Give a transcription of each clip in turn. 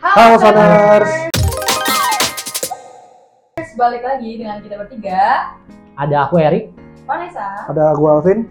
Halo Soners. Balik lagi dengan kita bertiga, Ada aku Erik. Vanessa. Ada gua Alvin.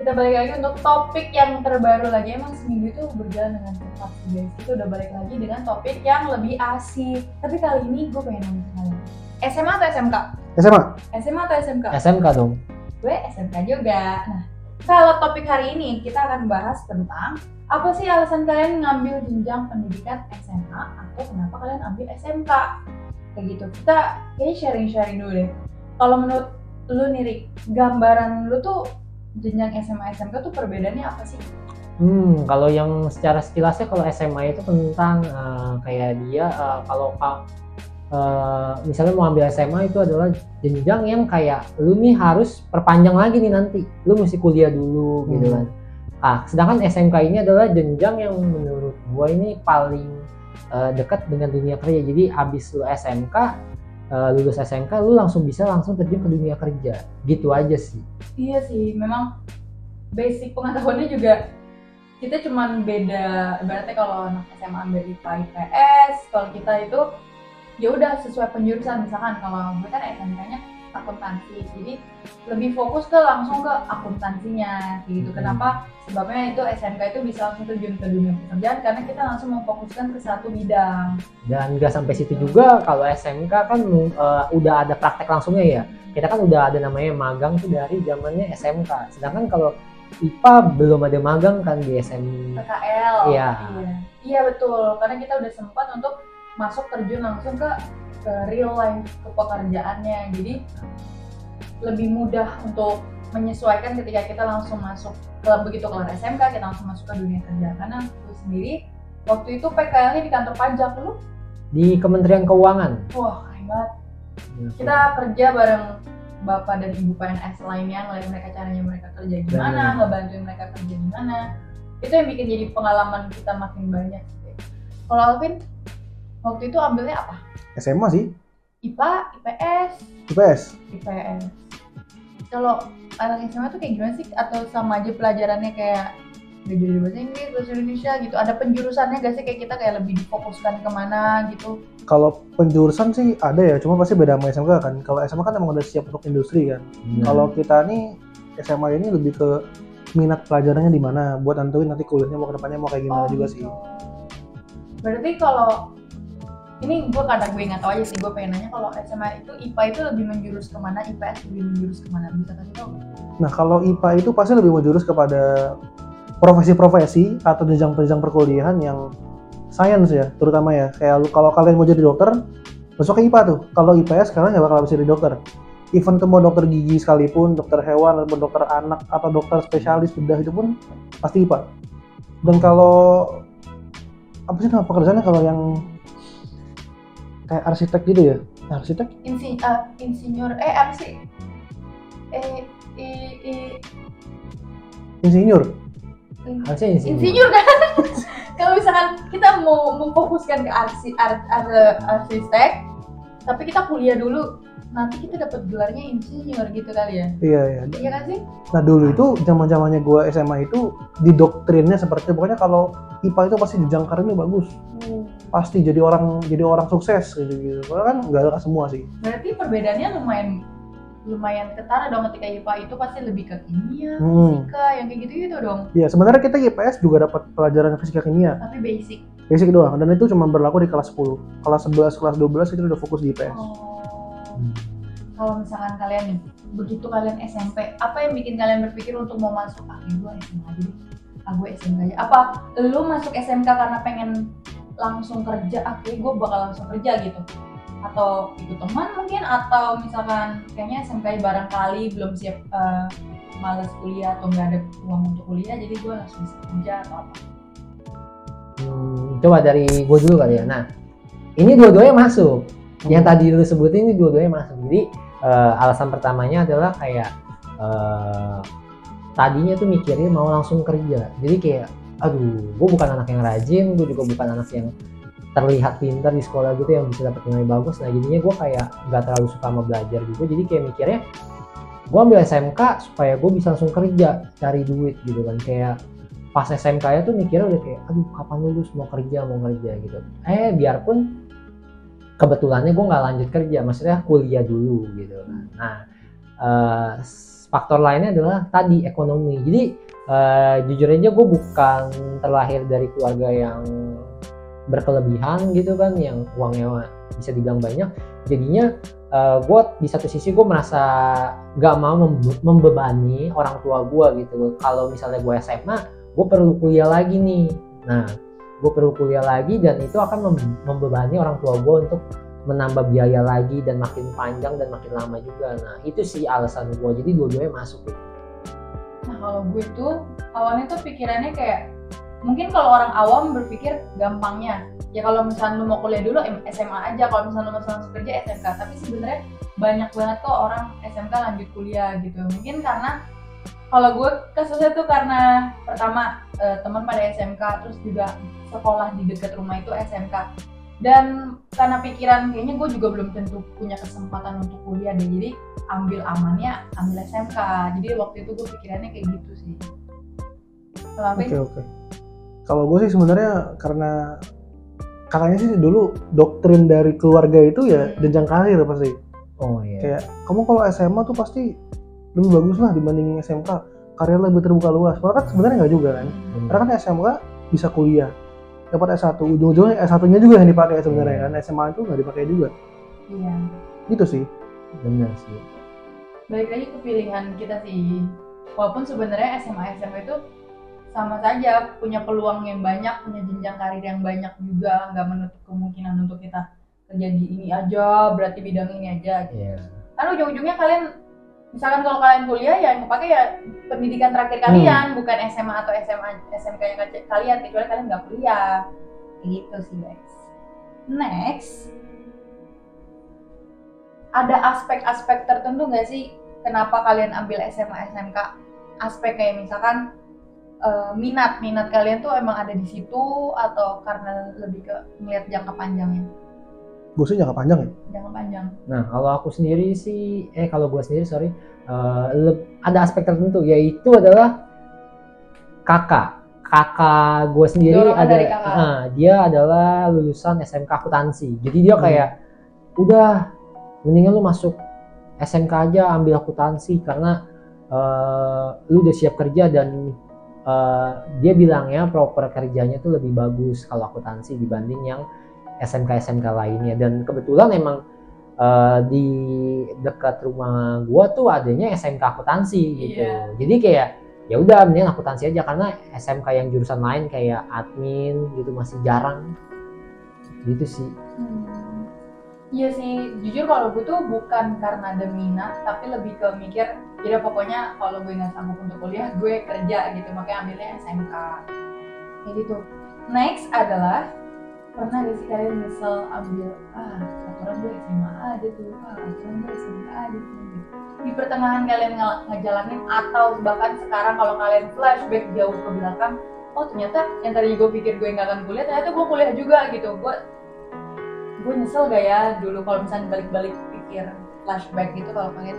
Kita balik lagi untuk topik yang terbaru lagi. Emang seminggu itu berjalan dengan cepat sih guys. Kita udah balik lagi dengan topik yang lebih asik. Tapi kali ini gue pengen nanya kalian. SMA atau SMK? SMA. SMA atau SMK? SMK dong. gue SMK juga. Nah, kalau topik hari ini kita akan bahas tentang apa sih alasan kalian ngambil jenjang pendidikan SMA atau kenapa kalian ambil SMK? Kayak gitu. Kita kayaknya sharing-sharing dulu deh. Kalau menurut lu nih, Rik, gambaran lu tuh jenjang SMA SMK tuh perbedaannya apa sih? Hmm, kalau yang secara sekilasnya kalau SMA itu tentang eh, kayak dia eh, kalau ka- eh, misalnya mau ambil SMA itu adalah jenjang yang kayak lu nih harus perpanjang lagi nih nanti. Lu mesti kuliah dulu gitu Hmm. kan. Ah, sedangkan SMK ini adalah jenjang yang menurut gua ini paling eh, dekat dengan dunia kerja. Jadi abis lu SMK eh, lulus SMK lu langsung bisa langsung terjun ke dunia kerja. Gitu aja sih. Iya sih, memang basic pengetahuannya juga kita cuman beda ibaratnya kalau anak SMA ambil IPA IPS, kalau kita itu ya udah sesuai penjurusan misalkan kalau gue kan SMK-nya akuntansi, jadi lebih fokus ke langsung ke akuntansinya gitu. Hmm. Kenapa? Sebabnya itu SMK itu bisa langsung terjun ke dunia pekerjaan karena kita langsung memfokuskan ke satu bidang. dan nggak sampai situ juga kalau SMK kan uh, udah ada praktek langsungnya ya kita kan udah ada namanya magang tuh dari zamannya SMK sedangkan kalau IPA belum ada magang kan di SM PKL. Iya. iya. Iya betul, karena kita udah sempat untuk masuk terjun langsung ke, ke real life ke pekerjaannya. Jadi lebih mudah untuk menyesuaikan ketika kita langsung masuk ke begitu kelar SMK kita langsung masuk ke dunia kerja. Karena gue sendiri waktu itu PKL-nya di kantor pajak lu? Di Kementerian Keuangan. Wah keren banget kita kerja bareng bapak dan ibu PNS lainnya ngeliat mereka caranya mereka kerja gimana Benar. ngebantuin mereka kerja gimana. Itu yang bikin jadi pengalaman kita makin banyak kalau Alvin waktu itu ambilnya apa SMA sih. IPA IPS IPS. IPS kalau anak SMA tuh kayak gimana sih atau sama aja pelajarannya kayak belajar bahasa Inggris bahasa Indonesia gitu ada penjurusannya gak sih kayak kita kayak lebih difokuskan ke mana gitu Kalau penjurusan sih ada ya, cuma pasti beda sama SMK kan. Kalau SMA kan emang udah siap untuk industri kan. Nah, Kalau kita nih SMA ini lebih ke minat pelajarannya di mana buat nentuin nanti kuliahnya mau ke depannya mau kayak gimana Oh, juga gitu. sih. Berarti kalau ini gue kadang gue nggak tahu aja sih gue pengen nanya kalau SMA itu IPA itu lebih menjurus ke mana IPS lebih menjurus ke mana bisa kasih tau? Nah, kalau IPA itu pasti lebih menjurus kepada profesi-profesi atau jenjang-jenjang perkuliahan yang sains ya, terutama ya. Kayak lu- kalau kalian mau jadi dokter, masuk ke IPA tuh. Kalau IPS kalian nggak bakal bisa jadi dokter. Even ke mau dokter gigi sekalipun, dokter hewan, ataupun dokter anak, atau dokter spesialis bedah itu pun pasti IPA. Dan kalau apa sih nama pekerjaannya kalau yang kayak arsitek gitu ya? Arsitek? Insi, eh, insinyur eh apa sih eh i, i, Insinyur? in- harusnya insinyur. insinyur kan kalau misalkan kita mau memfokuskan ke arsi, ar, ar- arsitek tapi kita kuliah dulu nanti kita dapat gelarnya insinyur gitu kali ya Iya, iya. iya kan sih Nah dulu itu zaman zamannya gue SMA itu didoktrinnya seperti pokoknya kalau IPA itu pasti jenjang karirnya bagus, pasti jadi orang jadi orang sukses gitu gitu. Padahal kan nggak ada semua sih. berarti perbedaannya lumayan lumayan ketara dong ketika IPA itu pasti lebih ke kimia, Hmm. fisika, yang kayak gitu gitu dong. Ya sebenarnya kita IPS juga dapat pelajaran fisika kimia, Tapi basic. basic doang. Dan itu cuma berlaku di kelas 10. Kelas 11, kelas 12 itu udah fokus di IPS. Oh. Kalau misalkan kalian nih, begitu kalian SMP, apa yang bikin kalian berpikir untuk mau masuk? Ah, gue SMA aja deh. Ah, gue SMK aja. Apa lu masuk SMK karena pengen langsung kerja? Ah, kayak gue bakal langsung kerja gitu. Atau ikut teman mungkin, atau misalkan kayaknya SMK barangkali belum siap eh, males kuliah atau nggak ada uang untuk kuliah, jadi gue langsung kerja atau apa? Hmm, coba dari gue dulu kali ya. Nah, ini dua-duanya masuk. Yang tadi lu sebutin ini dua-duanya masuk. Jadi eh, alasan pertamanya adalah kayak eh, tadinya tuh mikirnya mau langsung kerja. Jadi kayak, aduh, gue bukan anak yang rajin, gue juga bukan anak yang terlihat pintar di sekolah gitu yang bisa dapat nilai bagus. Nah jadinya gue kayak nggak terlalu suka sama belajar gitu. Jadi kayak mikirnya gue ambil SMK supaya gue bisa langsung kerja cari duit gitu kan. Kayak pas SMK ya tuh mikirnya udah kayak aduh kapan lulus? Mau kerja mau kerja gitu. Eh biarpun kebetulannya gue nggak lanjut kerja maksudnya kuliah dulu gitu nah eh, faktor lainnya adalah tadi ekonomi. Jadi eh, jujur aja gue bukan terlahir dari keluarga yang berkelebihan gitu kan yang uangnya bisa dibilang banyak. Jadinya gue di satu sisi gue merasa gak mau membe- membebani orang tua gue gitu. Kalau misalnya gue SMA gue perlu kuliah lagi nih. Nah gue perlu kuliah lagi dan itu akan mem- membebani orang tua gue untuk menambah biaya lagi dan makin panjang dan makin lama juga. Nah itu sih alasan gue jadi dua-duanya masuk gitu. Kalau gue tuh awalnya tuh pikirannya kayak mungkin kalau orang awam berpikir gampangnya. Ya kalau misalnya lu mau kuliah dulu SMA aja. Kalau misalnya lu mau langsung kerja SMK tapi sebenarnya banyak banget kok orang SMK lanjut kuliah gitu. Mungkin karena kalau gue kasusnya tuh karena pertama eh, teman pada SMK terus juga sekolah di dekat rumah itu SMK dan karena pikiran kayaknya gue juga belum tentu punya kesempatan untuk kuliah deh jadi ambil amannya ambil SMK jadi waktu itu gue pikirannya kayak gitu sih Oke oke. Kalau gue sih sebenarnya karena katanya sih dulu doktrin dari keluarga itu ya Hmm. jenjang karir pasti. oh iya Kayak kamu kalau SMA tuh pasti lebih bagus lah dibanding SMK. Karir lebih terbuka luas. Padahal kan sebenarnya nggak juga kan. Bener. Karena kan SMK bisa kuliah. Dapat S1, ujung-ujungnya S1-nya juga yang dipakai sebenarnya kan. SMA itu nggak dipakai juga. iya Gitu sih. bener sih balik lagi ke pilihan kita sih walaupun sebenarnya SMA SMA itu sama saja punya peluang yang banyak punya jenjang karir yang banyak juga nggak menutup kemungkinan untuk kita kerja di ini aja berarti bidang ini aja gitu. iya kan ujung-ujungnya kalian misalkan kalau kalian kuliah ya yang kepake ya pendidikan terakhir kalian bukan SMA atau SMA SMK yang kalian kecuali kalian nggak kuliah. Gitu sih guys. Next. Ada aspek-aspek tertentu nggak sih kenapa kalian ambil SMA SMK aspek kayak misalkan eh, minat. Minat kalian tuh emang ada di situ atau karena lebih ke melihat jangka panjangnya Gue sih jangka panjang ya. jangka panjang Nah, kalau aku sendiri sih, eh kalau gue sendiri sorry, leb- ada aspek tertentu yaitu adalah kakak. Kakak gue sendiri Dorongan ada, dari kakak. ah, dia adalah lulusan SMK akuntansi. Jadi dia Hmm. kayak, udah, mendingan lu masuk SMK aja ambil akuntansi karena eh, lu udah siap kerja dan eh, dia bilangnya proper kerjanya tuh lebih bagus kalau akuntansi dibanding yang SMK SMK lainnya dan kebetulan emang eh, di dekat rumah gua tuh adanya SMK akuntansi gitu. Iya. Jadi kayak ya udah mending akuntansi aja karena SMK yang jurusan lain kayak admin gitu masih jarang. Gitu sih. Hmm. Iya sih, jujur kalau gue tuh bukan karena ada minat, tapi lebih ke mikir, ya pokoknya kalau gue nggak sanggup untuk kuliah, gue kerja gitu, makanya ambilnya SMK. Kayak gitu. Next adalah, pernah gak sih kalian nyesel ambil, ah aturan gue SMA aja tuh, ah aturan gue SMK aja tuh. gitu. Di pertengahan kalian nge- ngejalanin, atau bahkan sekarang kalau kalian flashback jauh ke belakang, oh ternyata yang tadi gue pikir gue nggak akan kuliah, ternyata gue kuliah juga gitu. Gue gue nyesel gak ya dulu kalau misalnya balik-balik pikir flashback gitu kalau kalian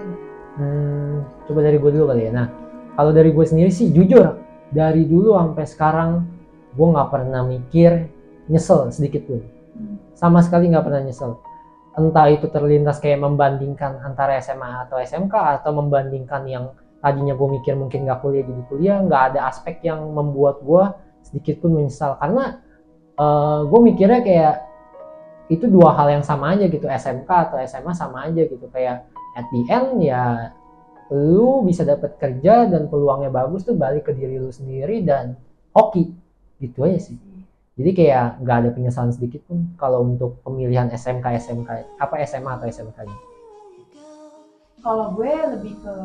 Hmm, coba dari gue dulu kali ya. Nah, kalau dari gue sendiri sih jujur dari dulu sampai sekarang gue nggak pernah mikir nyesel sedikit pun. Sama sekali nggak pernah nyesel. Entah itu terlintas kayak membandingkan antara SMA atau SMK atau membandingkan yang tadinya gue mikir mungkin nggak kuliah jadi kuliah, nggak ada aspek yang membuat gue sedikit pun menyesal karena gue mikirnya kayak itu dua hal yang sama aja gitu SMK atau SMA sama aja gitu kayak at the end ya lu bisa dapat kerja dan peluangnya bagus tuh balik ke diri lu sendiri dan hoki gitu aja sih jadi kayak nggak ada penyesalan sedikit pun kalau untuk pemilihan SMK SMK apa SMA atau SMK nya? Kalau gue lebih ke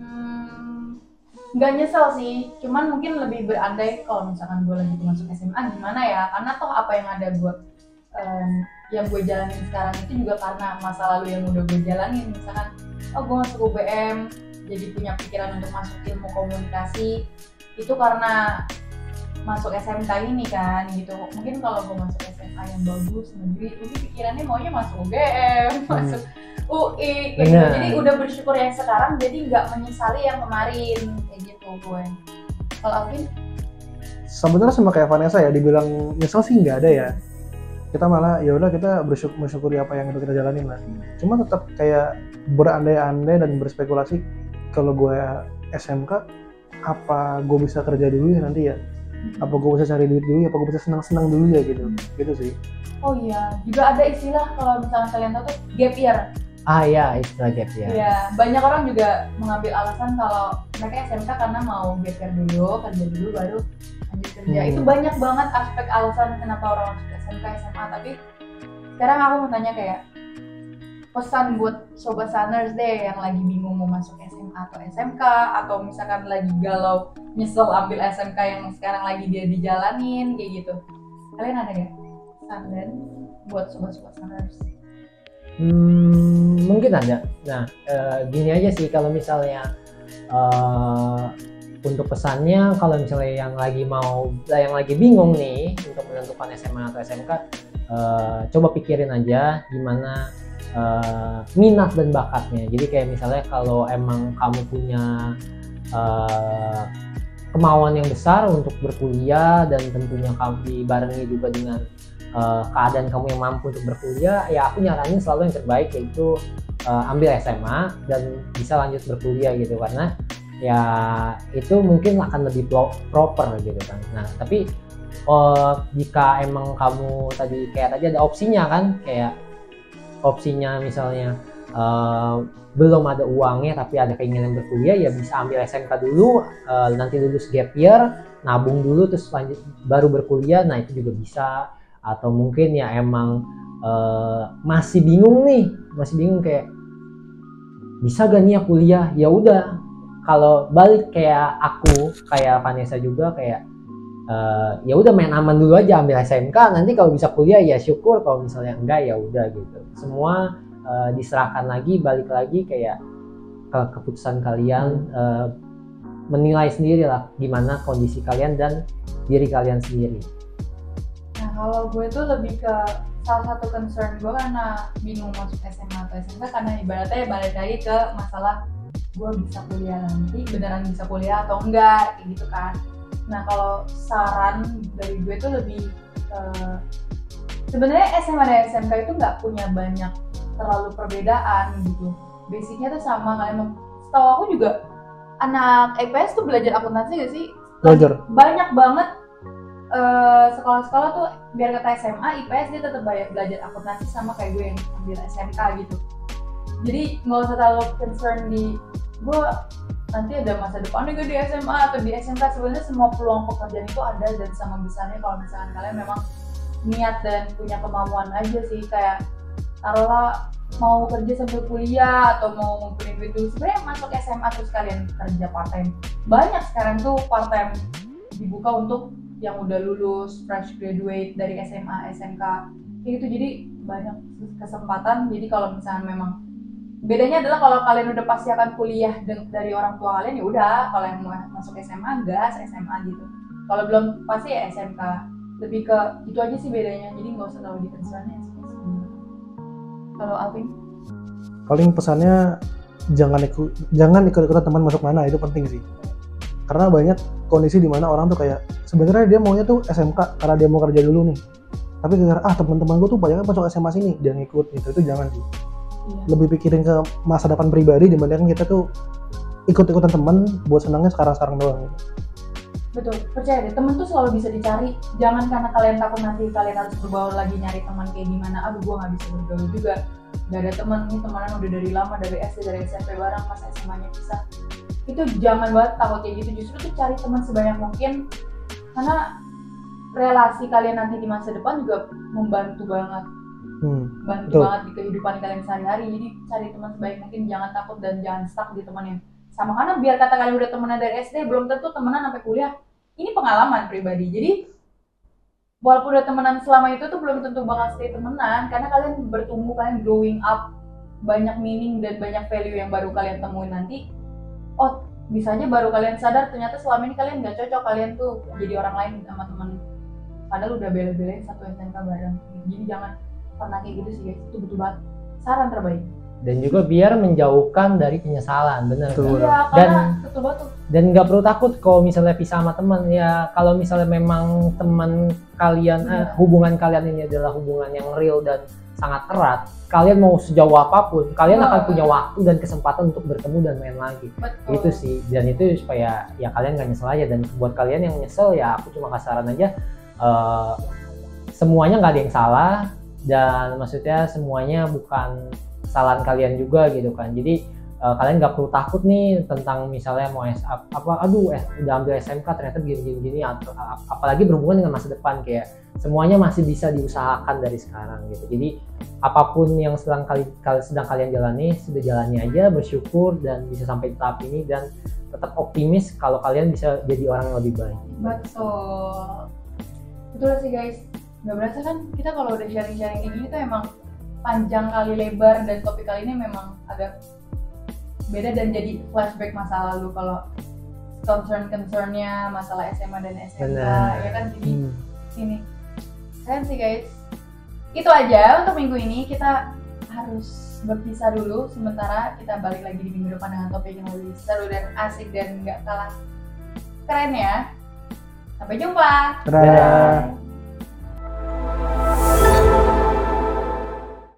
hmm, nggak nyesel sih. Cuman mungkin lebih berandai kalau misalkan gue lagi masuk SMA gimana ya? Karena toh apa yang ada gue em, yang gue jalanin sekarang itu juga karena masa lalu yang udah gue jalanin. Misalkan oh gue masuk UBM jadi punya pikiran untuk masuk ilmu komunikasi itu karena masuk SMK ini kan gitu. Mungkin kalau gue masuk SMA yang bagus negeri mungkin pikirannya maunya masuk UGM masuk UI kayak gitu. Jadi udah bersyukur yang sekarang jadi nggak menyesali yang kemarin kayak gitu gue. Kalau Alvin? Sebenarnya sama kayak Vanessa ya dibilang nyesel sih nggak ada ya. Kita malah ya udah kita bersyukur mensyukuri apa yang udah kita jalanin lah. Cuma tetap kayak berandai-andai dan berspekulasi kalau gue SMK apa gue bisa kerja dulu ya nanti ya apa gue bisa cari duit dulu ya apa gue bisa senang-senang dulu ya gitu gitu sih Oh iya, juga ada istilah kalau misalnya kalian tahu tuh gap year. ah ya istilah gap ya Iya, banyak orang juga mengambil alasan kalau mereka SMK karena mau gap year dulu, kerja dulu baru lanjut kerja. Hmm. Itu banyak banget aspek alasan kenapa orang masuk SMK, SMA. Tapi sekarang aku mau tanya kayak pesan buat sobat Sunners deh yang lagi bingung mau masuk Atau SMK atau misalkan lagi galau nyesel ambil SMK yang sekarang lagi dia dijalanin kayak gitu. Kalian ada gak pesan dan buat sobat-sobat Sunners? Hmm, mungkin ada. Nah, eh, gini aja sih kalau misalnya eh, untuk pesannya kalau misalnya yang lagi mau yang lagi bingung nih untuk menentukan SMA atau SMK eh, coba pikirin aja gimana eh, minat dan bakatnya. Jadi kayak misalnya kalau emang kamu punya eh, kemauan yang besar untuk berkuliah dan tentunya kamu dibarengi juga dengan eh, keadaan kamu yang mampu untuk berkuliah, ya aku nyaranin selalu yang terbaik yaitu eh, ambil SMA dan bisa lanjut berkuliah gitu karena ya itu mungkin akan lebih pro- proper gitu kan. Nah tapi eh, jika emang kamu tadi kayak tadi ada opsinya kan kayak opsinya misalnya eh, belum ada uangnya tapi ada keinginan berkuliah ya bisa ambil SMK dulu eh, nanti lulus gap year nabung dulu terus lanjut baru berkuliah. Nah itu juga bisa. Atau mungkin ya emang eh, masih bingung nih masih bingung kayak bisa gak nih ya kuliah? Ya udah kalau balik kayak aku kayak Vanessa juga kayak eh, ya udah main aman dulu aja ambil SMK nanti kalau bisa kuliah ya syukur. Kalau misalnya enggak ya udah gitu. Semua eh, diserahkan lagi balik lagi kayak ke keputusan kalian eh, menilai sendiri lah gimana kondisi kalian dan diri kalian sendiri. Nah kalau gue tuh lebih ke salah satu concern gue karena bingung masuk SMA atau SMK karena ibaratnya ya balik lagi ke masalah gue bisa kuliah nanti beneran bisa kuliah atau enggak kayak gitu kan. Nah kalau saran dari gue tuh lebih ke sebenarnya SMA dan SMK itu nggak punya banyak terlalu perbedaan gitu. Basicnya tuh sama kalian mau. Setahu aku juga anak IPS tuh belajar akuntansi gak sih? belajar banyak banget eh, sekolah-sekolah tuh biar kata SMA IPS dia tetap belajar, belajar akuntansi sama kayak gue yang ambil SMK gitu jadi nggak usah terlalu concern di gue nanti ada masa depannya gue di SMA atau di SMK sebenarnya semua peluang pekerjaan itu ada dan sama besarnya kalau misalkan kalian memang niat dan punya kemampuan aja sih. Kayak taruhlah mau kerja sambil kuliah atau mau ngumpulin duit dulu. Sebenarnya masuk SMA terus kalian kerja part time banyak sekarang tuh part time dibuka untuk yang udah lulus fresh graduate dari SMA SMK kayak gitu. Jadi banyak kesempatan. Jadi kalau misalnya memang bedanya adalah kalau kalian udah pasti akan kuliah dari orang tua kalian ya udah. Kalau yang mau masuk SMA gas SMA gitu. Kalau belum pasti ya SMK lebih ke itu aja sih bedanya. Jadi nggak usah terlalu sih. Sebenarnya. kalau Alvin? Paling pesannya jangan ikut jangan ikut ikutan teman masuk mana itu penting sih. Karena banyak kondisi di mana orang tuh kayak sebenarnya dia maunya tuh SMK karena dia mau kerja dulu nih. Tapi gara ah teman-teman gue tuh banyak masuk SMA sini dia ngikut gitu. Itu jangan sih iya. lebih pikirin ke masa depan pribadi dibandingkan kita tuh ikut-ikutan teman buat senangnya sekarang-sekarang doang. Gitu. betul percaya deh temen tuh selalu bisa dicari. Jangan karena kalian takut nanti kalian harus berbaur lagi nyari teman kayak gimana aduh gua nggak bisa bergaul juga. Gak ada teman nih temenan udah dari lama dari SD dari SMP bareng pas SMA nya pisah itu jangan banget takut kayak gitu justru tuh cari teman sebanyak mungkin karena relasi kalian nanti di masa depan juga membantu banget hmm. bantu Betul. banget di kehidupan kalian sehari-hari. Jadi cari teman sebaik mungkin jangan takut dan jangan stuck di teman yang sama. Karena biar kata kalian udah temenan dari SD belum tentu temenan sampai kuliah. Ini pengalaman pribadi. Jadi walaupun udah temenan selama itu tuh belum tentu bakal stay temenan. Karena kalian bertumbuh kalian growing up. Banyak meaning dan banyak value yang baru kalian temuin nanti. Oh bisanya baru kalian sadar ternyata selama ini kalian nggak cocok. Kalian tuh jadi orang lain sama temen. Padahal udah bela-belain satu SMK bareng. Jadi jangan pernah kayak gitu sih guys itu butuh banget saran terbaik dan juga biar menjauhkan dari penyesalan bener Betul. kan? Iya, Dan- karena betul betul. dan nggak perlu takut kalau misalnya pisah sama teman ya kalau misalnya memang teman kalian eh, Iya. hubungan kalian ini adalah hubungan yang real dan sangat erat kalian mau sejauh apa pun kalian akan Iya. punya waktu dan kesempatan untuk bertemu dan main lagi Betul. itu sih dan itu supaya ya kalian gak nyesel aja dan buat kalian yang nyesel ya aku cuma kasih saran aja eh, semuanya nggak ada yang salah dan maksudnya semuanya bukan kesalahan kalian juga gitu kan jadi eh, kalian nggak perlu takut nih tentang misalnya mau S ap- apa aduh udah ambil SMK ternyata gini gini gini atau ap- apalagi berhubungan dengan masa depan kayak semuanya masih bisa diusahakan dari sekarang gitu jadi apa pun yang sedang kali, kal- sedang kalian jalani sudah jalani aja bersyukur dan bisa sampai tahap ini dan tetap optimis kalau kalian bisa jadi orang yang lebih baik Betul. Betul sih guys. Gak berasa kan kita kalau udah sharing-sharing kayak gini tuh emang panjang kali lebar dan topik kali ini memang agak beda dan jadi flashback masa lalu kalau concern-concernnya masalah SMA dan SMK Benar. ya kan? Jadi Hmm. sini keren sih guys. Itu aja untuk minggu ini. Kita harus berpisah dulu. Sementara kita balik lagi di minggu depan dengan topik yang lebih seru dan asik dan nggak kalah keren ya. Sampai jumpa. Dadah.